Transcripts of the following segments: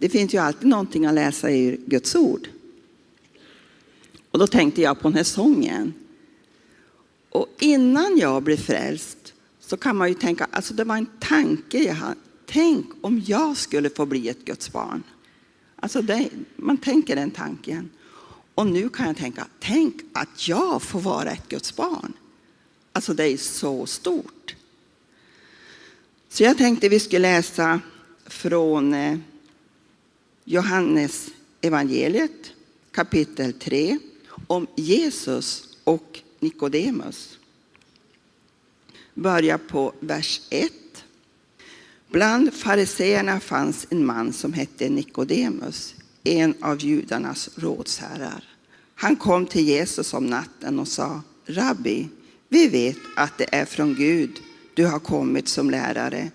det finns ju alltid någonting att läsa i Guds ord. Och då tänkte jag på den här sången. Och innan jag blev frälst så kan man ju tänka, alltså det var en tanke jag hade. Tänk om jag skulle få bli ett Guds barn. Alltså det, man tänker den tanken. Och nu kan jag tänka, tänk att jag får vara ett Guds barn. Alltså det är så stort. Så jag tänkte vi skulle läsa från eh, Johannes evangeliet kapitel 3 om Jesus och Nikodemus. Börja på vers 1. Bland fariseerna fanns en man som hette Nikodemus, en av judarnas rådsherrar. Han kom till Jesus om natten och sa, Rabbi, vi vet att det är från Gud du har kommit som lärare.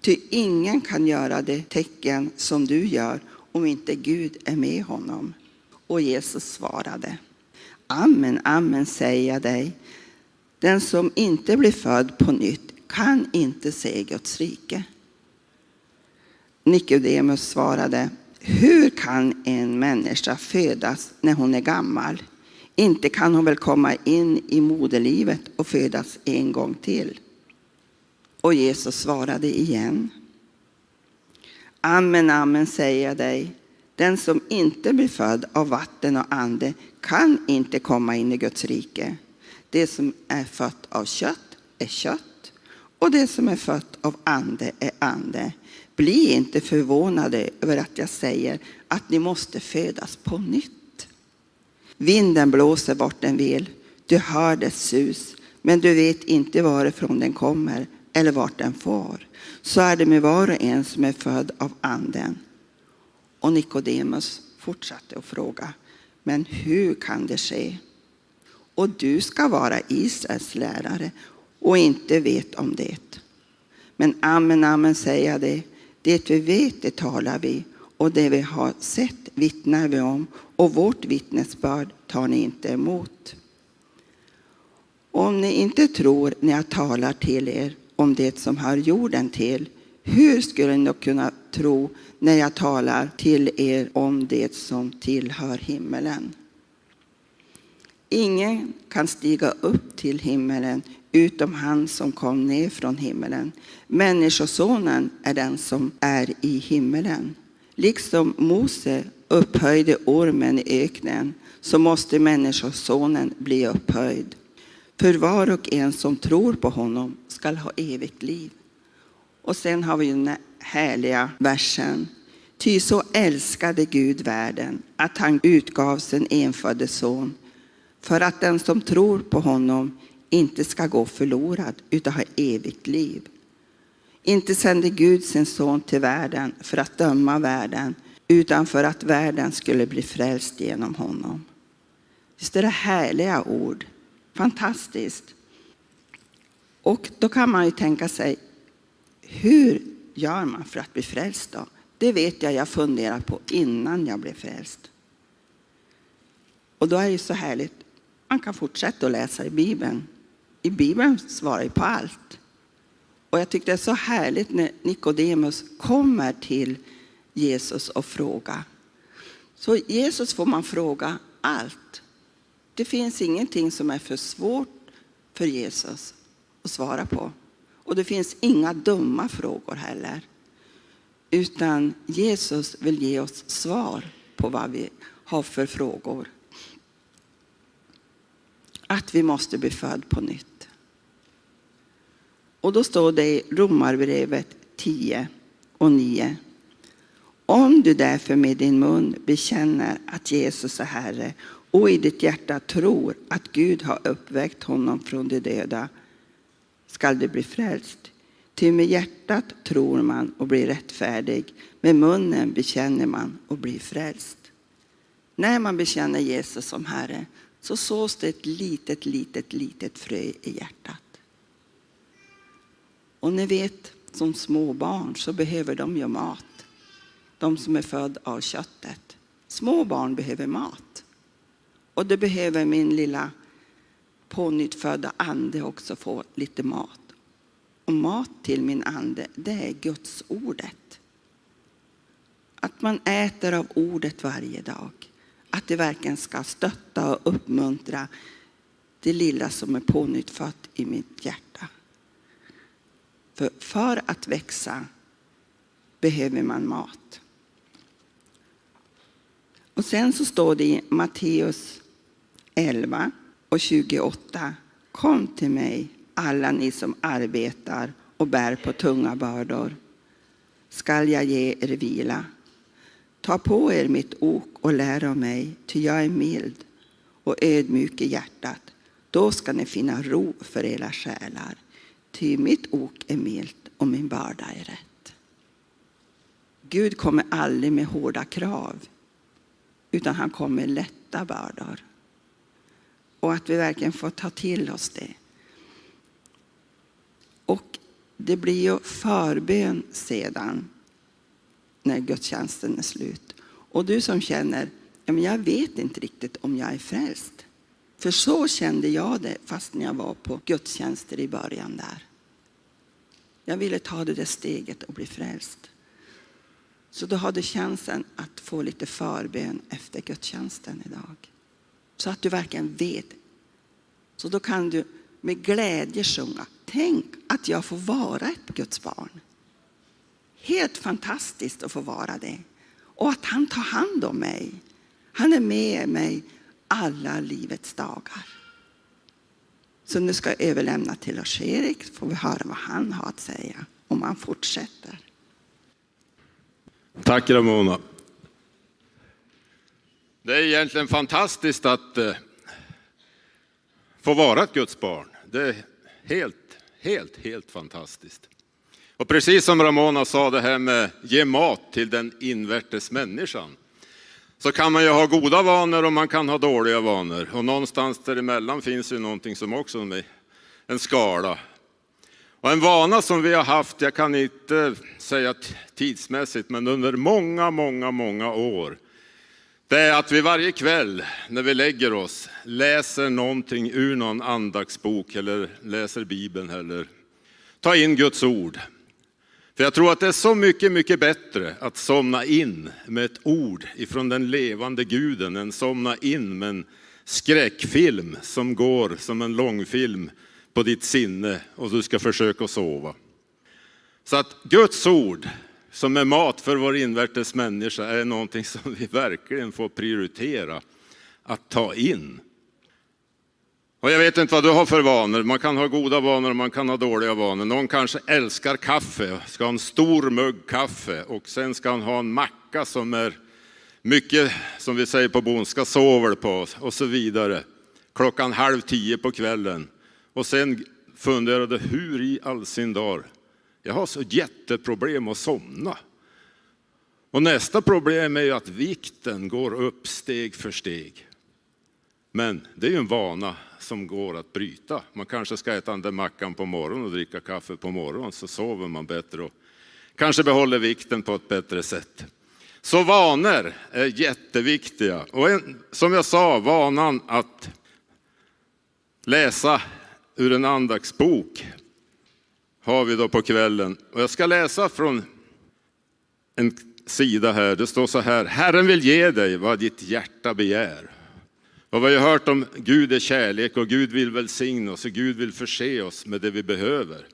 Ty ingen kan göra det tecken som du gör om inte Gud är med honom. Och Jesus svarade, Amen, amen säger jag dig. Den som inte blir född på nytt kan inte se Guds rike. Nikodemus svarade, hur kan en människa födas när hon är gammal? Inte kan hon väl komma in i moderlivet och födas en gång till? Och Jesus svarade igen. Amen, amen säger jag dig. Den som inte blir född av vatten och ande kan inte komma in i Guds rike. Det som är fött av kött är kött och det som är fött av ande är ande. Bli inte förvånade över att jag säger att ni måste födas på nytt. Vinden blåser vart den vill. Du hör dess sus, men du vet inte varifrån den kommer eller vart den får. Så är det med var och en som är född av anden. Och Nikodemus fortsatte att fråga, men hur kan det ske? Och du ska vara Israels lärare och inte vet om det. Men amen, amen säger jag det. Det vi vet, det talar vi och det vi har sett vittnar vi om och vårt vittnesbörd tar ni inte emot. Om ni inte tror när jag talar till er om det som hör jorden till, hur skulle ni kunna tro när jag talar till er om det som tillhör himmelen? Ingen kan stiga upp till himmelen utom han som kom ner från himmelen. Människosonen är den som är i himmelen. Liksom Mose upphöjde ormen i öknen så måste Människosonen bli upphöjd. För var och en som tror på honom skall ha evigt liv. Och sen har vi den härliga versen. Ty så älskade Gud världen att han utgav sin enfödde son för att den som tror på honom inte ska gå förlorad utan ha evigt liv. Inte sände Gud sin son till världen för att döma världen utan för att världen skulle bli frälst genom honom. Visst är det härliga ord? Fantastiskt. Och då kan man ju tänka sig, hur gör man för att bli frälst då? Det vet jag jag funderar på innan jag blev frälst. Och då är det så härligt, man kan fortsätta att läsa i Bibeln. I Bibeln svarar ju på allt. Och jag tyckte det är så härligt när Nikodemus kommer till Jesus och frågar. Så Jesus får man fråga allt. Det finns ingenting som är för svårt för Jesus att svara på. Och det finns inga dumma frågor heller. Utan Jesus vill ge oss svar på vad vi har för frågor. Att vi måste bli född på nytt. Och då står det i Romarbrevet 10 och 9. Om du därför med din mun bekänner att Jesus är Herre och i ditt hjärta tror att Gud har uppväckt honom från de döda skall du bli frälst. Ty med hjärtat tror man och blir rättfärdig, med munnen bekänner man och blir frälst. När man bekänner Jesus som Herre så sås det ett litet, litet, litet frö i hjärtat. Och ni vet, som små barn så behöver de ju mat. De som är födda av köttet. Små barn behöver mat. Och det behöver min lilla pånyttfödda ande också få lite mat. Och mat till min ande, det är Guds ordet. Att man äter av ordet varje dag. Att det verkligen ska stötta och uppmuntra det lilla som är pånyttfött i mitt hjärta. För, för att växa behöver man mat. Och sen så står det i Matteus 11 och 28. Kom till mig alla ni som arbetar och bär på tunga bördor. Skall jag ge er vila. Ta på er mitt ok och lär av mig, ty jag är mild och ödmjuk i hjärtat. Då ska ni finna ro för era själar. Ty mitt ok är milt och min börda är rätt. Gud kommer aldrig med hårda krav, utan han kom med lätta bördor. Och att vi verkligen får ta till oss det. Och det blir ju förbön sedan när gudstjänsten är slut. Och du som känner, jag vet inte riktigt om jag är frälst. För så kände jag det fast när jag var på gudstjänster i början där. Jag ville ta det där steget och bli frälst. Så då hade chansen att få lite förbön efter gudstjänsten idag. Så att du verkligen vet. Så då kan du med glädje sjunga. Tänk att jag får vara ett Guds barn. Helt fantastiskt att få vara det. Och att han tar hand om mig. Han är med mig alla livets dagar. Så nu ska jag överlämna till Lars-Erik så får vi höra vad han har att säga om han fortsätter. Tack Ramona. Det är egentligen fantastiskt att eh, få vara ett Guds barn. Det är helt, helt, helt fantastiskt. Och precis som Ramona sa det här med ge mat till den invärtes människan. Så kan man ju ha goda vanor och man kan ha dåliga vanor. Och någonstans däremellan finns ju någonting som också är en skala. Och en vana som vi har haft, jag kan inte säga tidsmässigt, men under många, många, många år. Det är att vi varje kväll när vi lägger oss läser någonting ur någon andagsbok eller läser Bibeln eller tar in Guds ord. För jag tror att det är så mycket, mycket bättre att somna in med ett ord ifrån den levande guden än somna in med en skräckfilm som går som en långfilm på ditt sinne och du ska försöka sova. Så att Guds ord som är mat för vår invärtes människa är någonting som vi verkligen får prioritera att ta in. Och jag vet inte vad du har för vanor. Man kan ha goda vanor och man kan ha dåliga vanor. Någon kanske älskar kaffe, ska ha en stor mugg kaffe och sen ska han ha en macka som är mycket, som vi säger på bondska, sover på och så vidare. Klockan halv tio på kvällen. Och sen funderade hur i all sin dar, jag har så jätteproblem att somna. Och nästa problem är ju att vikten går upp steg för steg. Men det är ju en vana som går att bryta. Man kanske ska äta den där mackan på morgonen och dricka kaffe på morgonen så sover man bättre och kanske behåller vikten på ett bättre sätt. Så vanor är jätteviktiga. Och en, som jag sa, vanan att läsa ur en andaktsbok har vi då på kvällen. Och jag ska läsa från en sida här. Det står så här. Herren vill ge dig vad ditt hjärta begär. Och vi har hört om Gud är kärlek och Gud vill välsigna oss och Gud vill förse oss med det vi behöver.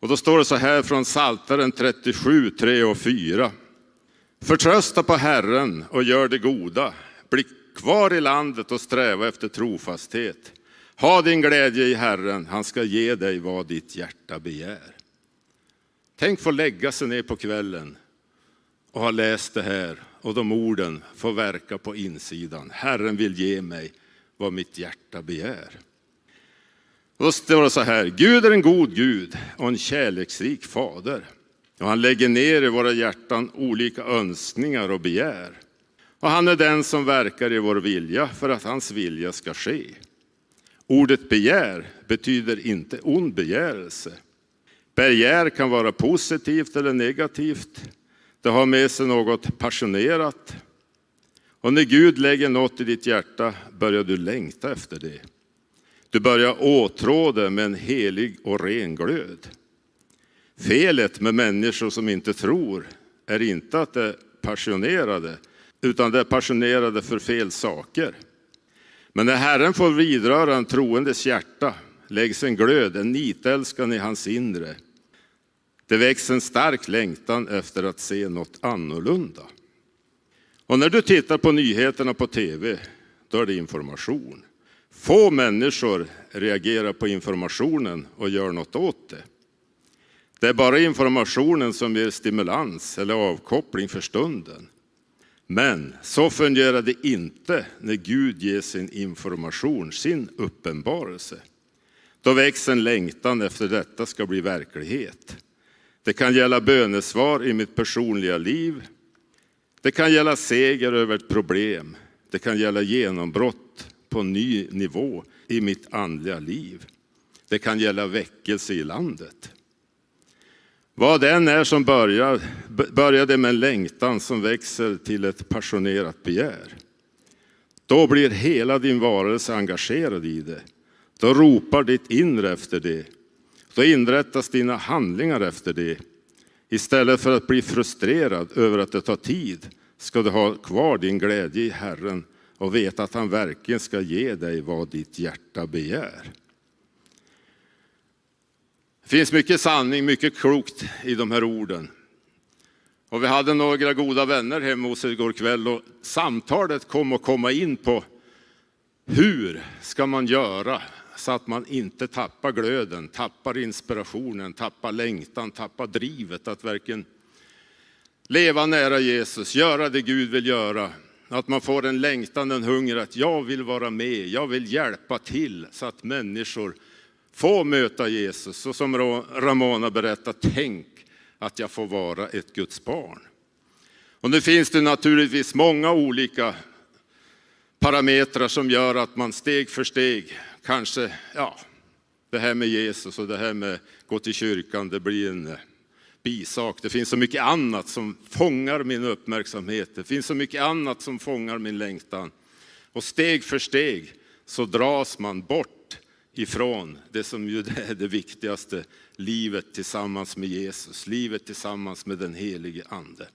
Och då står det så här från Saltaren 37, 3 och 4. Förtrösta på Herren och gör det goda. Bli kvar i landet och sträva efter trofasthet. Ha din glädje i Herren, han ska ge dig vad ditt hjärta begär. Tänk få lägga sig ner på kvällen och ha läst det här och de orden får verka på insidan. Herren vill ge mig vad mitt hjärta begär. då står det så här, Gud är en god Gud och en kärleksrik fader. Och han lägger ner i våra hjärtan olika önskningar och begär. Och han är den som verkar i vår vilja för att hans vilja ska ske. Ordet begär betyder inte ond begärelse. Begär kan vara positivt eller negativt. Det har med sig något passionerat. Och när Gud lägger något i ditt hjärta börjar du längta efter det. Du börjar åtrå det med en helig och ren glöd. Felet med människor som inte tror är inte att de är passionerade, utan de är passionerade för fel saker. Men när Herren får vidröra en troendes hjärta läggs en glöd, en nitälskan i hans inre. Det väcks en stark längtan efter att se något annorlunda. Och när du tittar på nyheterna på tv, då är det information. Få människor reagerar på informationen och gör något åt det. Det är bara informationen som ger stimulans eller avkoppling för stunden. Men så fungerar det inte när Gud ger sin information, sin uppenbarelse. Då väcks en längtan efter detta ska bli verklighet. Det kan gälla bönesvar i mitt personliga liv. Det kan gälla seger över ett problem. Det kan gälla genombrott på ny nivå i mitt andliga liv. Det kan gälla väckelse i landet. Vad den är som börjar, började med en längtan som växer till ett passionerat begär. Då blir hela din varelse engagerad i det. Då ropar ditt inre efter det. Då inrättas dina handlingar efter det. Istället för att bli frustrerad över att det tar tid ska du ha kvar din glädje i Herren och veta att han verkligen ska ge dig vad ditt hjärta begär. Det finns mycket sanning, mycket klokt i de här orden. Och vi hade några goda vänner hemma hos oss igår kväll och samtalet kom att komma in på hur ska man göra så att man inte tappar glöden, tappar inspirationen, tappar längtan, tappar drivet att verkligen leva nära Jesus, göra det Gud vill göra. Att man får en längtan, en hunger att jag vill vara med, jag vill hjälpa till så att människor Få möta Jesus. Och som Ramona berättar, tänk att jag får vara ett Guds barn. Och nu finns det naturligtvis många olika parametrar som gör att man steg för steg kanske, ja, det här med Jesus och det här med gå till kyrkan, det blir en eh, bisak. Det finns så mycket annat som fångar min uppmärksamhet. Det finns så mycket annat som fångar min längtan. Och steg för steg så dras man bort ifrån det som ju är det viktigaste, livet tillsammans med Jesus, livet tillsammans med den helige Ande.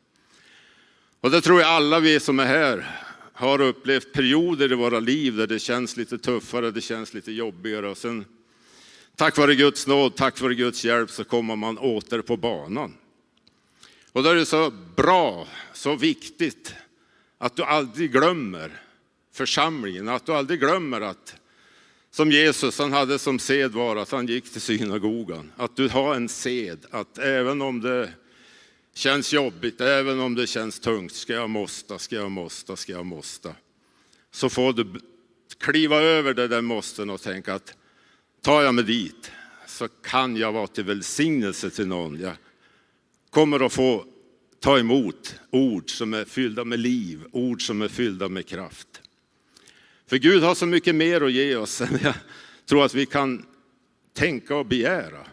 Och det tror jag alla vi som är här har upplevt perioder i våra liv där det känns lite tuffare, det känns lite jobbigare och sen tack vare Guds nåd, tack vare Guds hjälp så kommer man åter på banan. Och då är det så bra, så viktigt att du aldrig glömmer församlingen, att du aldrig glömmer att som Jesus han hade som sed var att han gick till synagogan. Att du har en sed att även om det känns jobbigt, även om det känns tungt, ska jag måste, ska jag måste, ska jag måste. Så får du kliva över det där måsten och tänka att tar jag mig dit så kan jag vara till välsignelse till någon. Jag kommer att få ta emot ord som är fyllda med liv, ord som är fyllda med kraft. För Gud har så mycket mer att ge oss än jag tror att vi kan tänka och begära.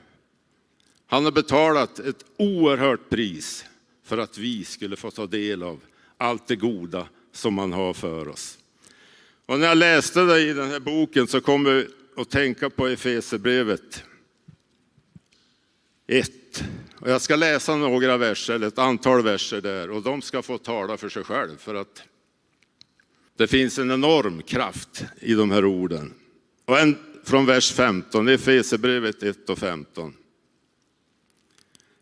Han har betalat ett oerhört pris för att vi skulle få ta del av allt det goda som han har för oss. Och när jag läste det i den här boken så kom jag att tänka på Efesierbrevet 1. Och jag ska läsa några verser, eller ett antal verser där, och de ska få tala för sig själv. För att det finns en enorm kraft i de här orden. Och en från vers 15, Efesierbrevet 1 och 15.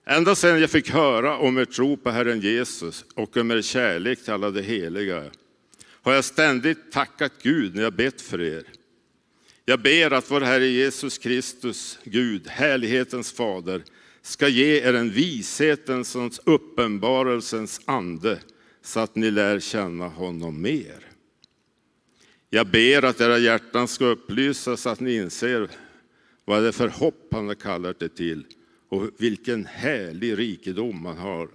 Ända sedan jag fick höra om er tro på Herren Jesus och om er kärlek till alla de heliga har jag ständigt tackat Gud när jag bett för er. Jag ber att vår Herre Jesus Kristus, Gud, härlighetens fader, ska ge er en vishetens och uppenbarelsens ande så att ni lär känna honom mer. Jag ber att era hjärtan ska upplysas så att ni inser vad det är för hopp han har kallat det till och vilken härlig rikedom man har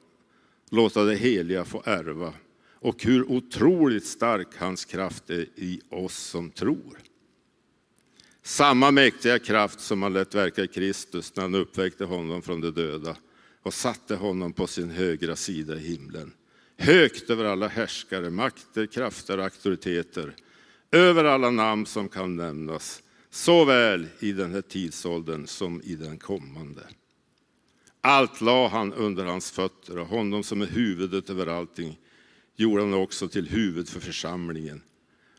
låta det heliga få ärva och hur otroligt stark hans kraft är i oss som tror. Samma mäktiga kraft som han lät verka i Kristus när han uppväckte honom från de döda och satte honom på sin högra sida i himlen. Högt över alla härskare, makter, krafter och auktoriteter, över alla namn som kan nämnas, såväl i den här tidsåldern som i den kommande. Allt la han under hans fötter och honom som är huvudet över allting gjorde han också till huvud för församlingen.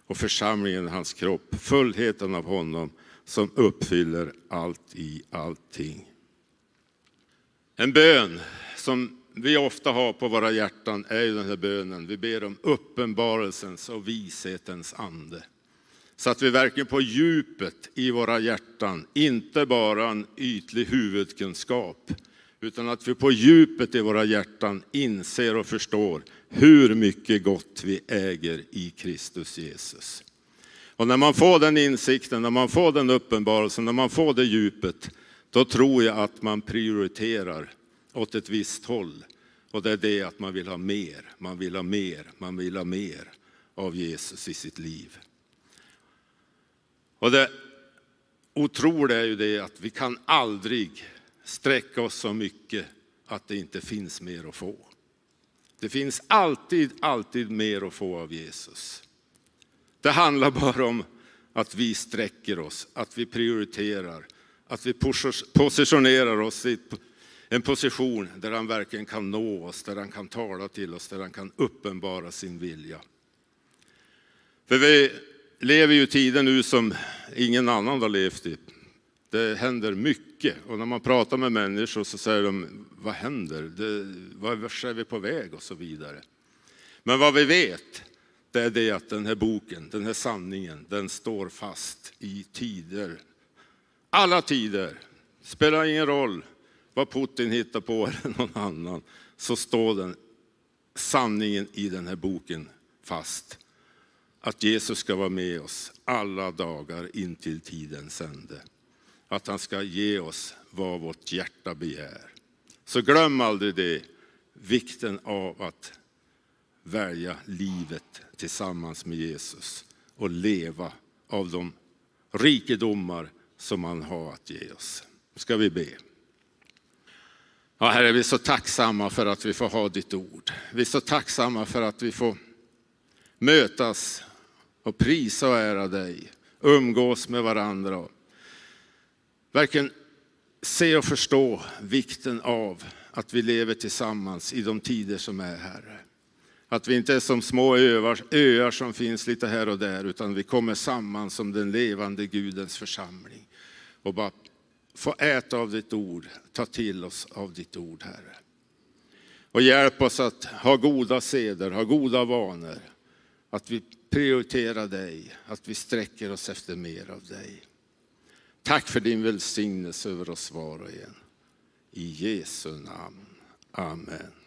Och församlingen är hans kropp, fullheten av honom som uppfyller allt i allting. En bön som vi ofta har på våra hjärtan är ju den här bönen. Vi ber om uppenbarelsens och vishetens ande. Så att vi verkligen på djupet i våra hjärtan, inte bara en ytlig huvudkunskap, utan att vi på djupet i våra hjärtan inser och förstår hur mycket gott vi äger i Kristus Jesus. Och när man får den insikten, när man får den uppenbarelsen, när man får det djupet, då tror jag att man prioriterar åt ett visst håll. Och det är det att man vill ha mer, man vill ha mer, man vill ha mer av Jesus i sitt liv. Och det otroliga är ju det att vi kan aldrig sträcka oss så mycket att det inte finns mer att få. Det finns alltid, alltid mer att få av Jesus. Det handlar bara om att vi sträcker oss, att vi prioriterar, att vi positionerar oss i en position där han verkligen kan nå oss, där han kan tala till oss, där han kan uppenbara sin vilja. För vi lever ju tiden nu som ingen annan har levt i. Det händer mycket och när man pratar med människor så säger de, vad händer? Det, vart är vi på väg och så vidare. Men vad vi vet, det är det att den här boken, den här sanningen, den står fast i tider. Alla tider, spelar ingen roll vad Putin hittar på eller någon annan, så står den sanningen i den här boken fast. Att Jesus ska vara med oss alla dagar in till tidens ände. Att han ska ge oss vad vårt hjärta begär. Så glöm aldrig det, vikten av att välja livet tillsammans med Jesus och leva av de rikedomar som han har att ge oss. Ska vi be. Ja, Herre, vi är så tacksamma för att vi får ha ditt ord. Vi är så tacksamma för att vi får mötas och prisa och ära dig, umgås med varandra. Och verkligen se och förstå vikten av att vi lever tillsammans i de tider som är, Herre. Att vi inte är som små öar, öar som finns lite här och där, utan vi kommer samman som den levande Gudens församling och bara få äta av ditt ord, ta till oss av ditt ord, Herre. Och hjälp oss att ha goda seder, ha goda vanor. Att vi prioriterar dig, att vi sträcker oss efter mer av dig. Tack för din välsignelse över oss var och en. I Jesu namn. Amen.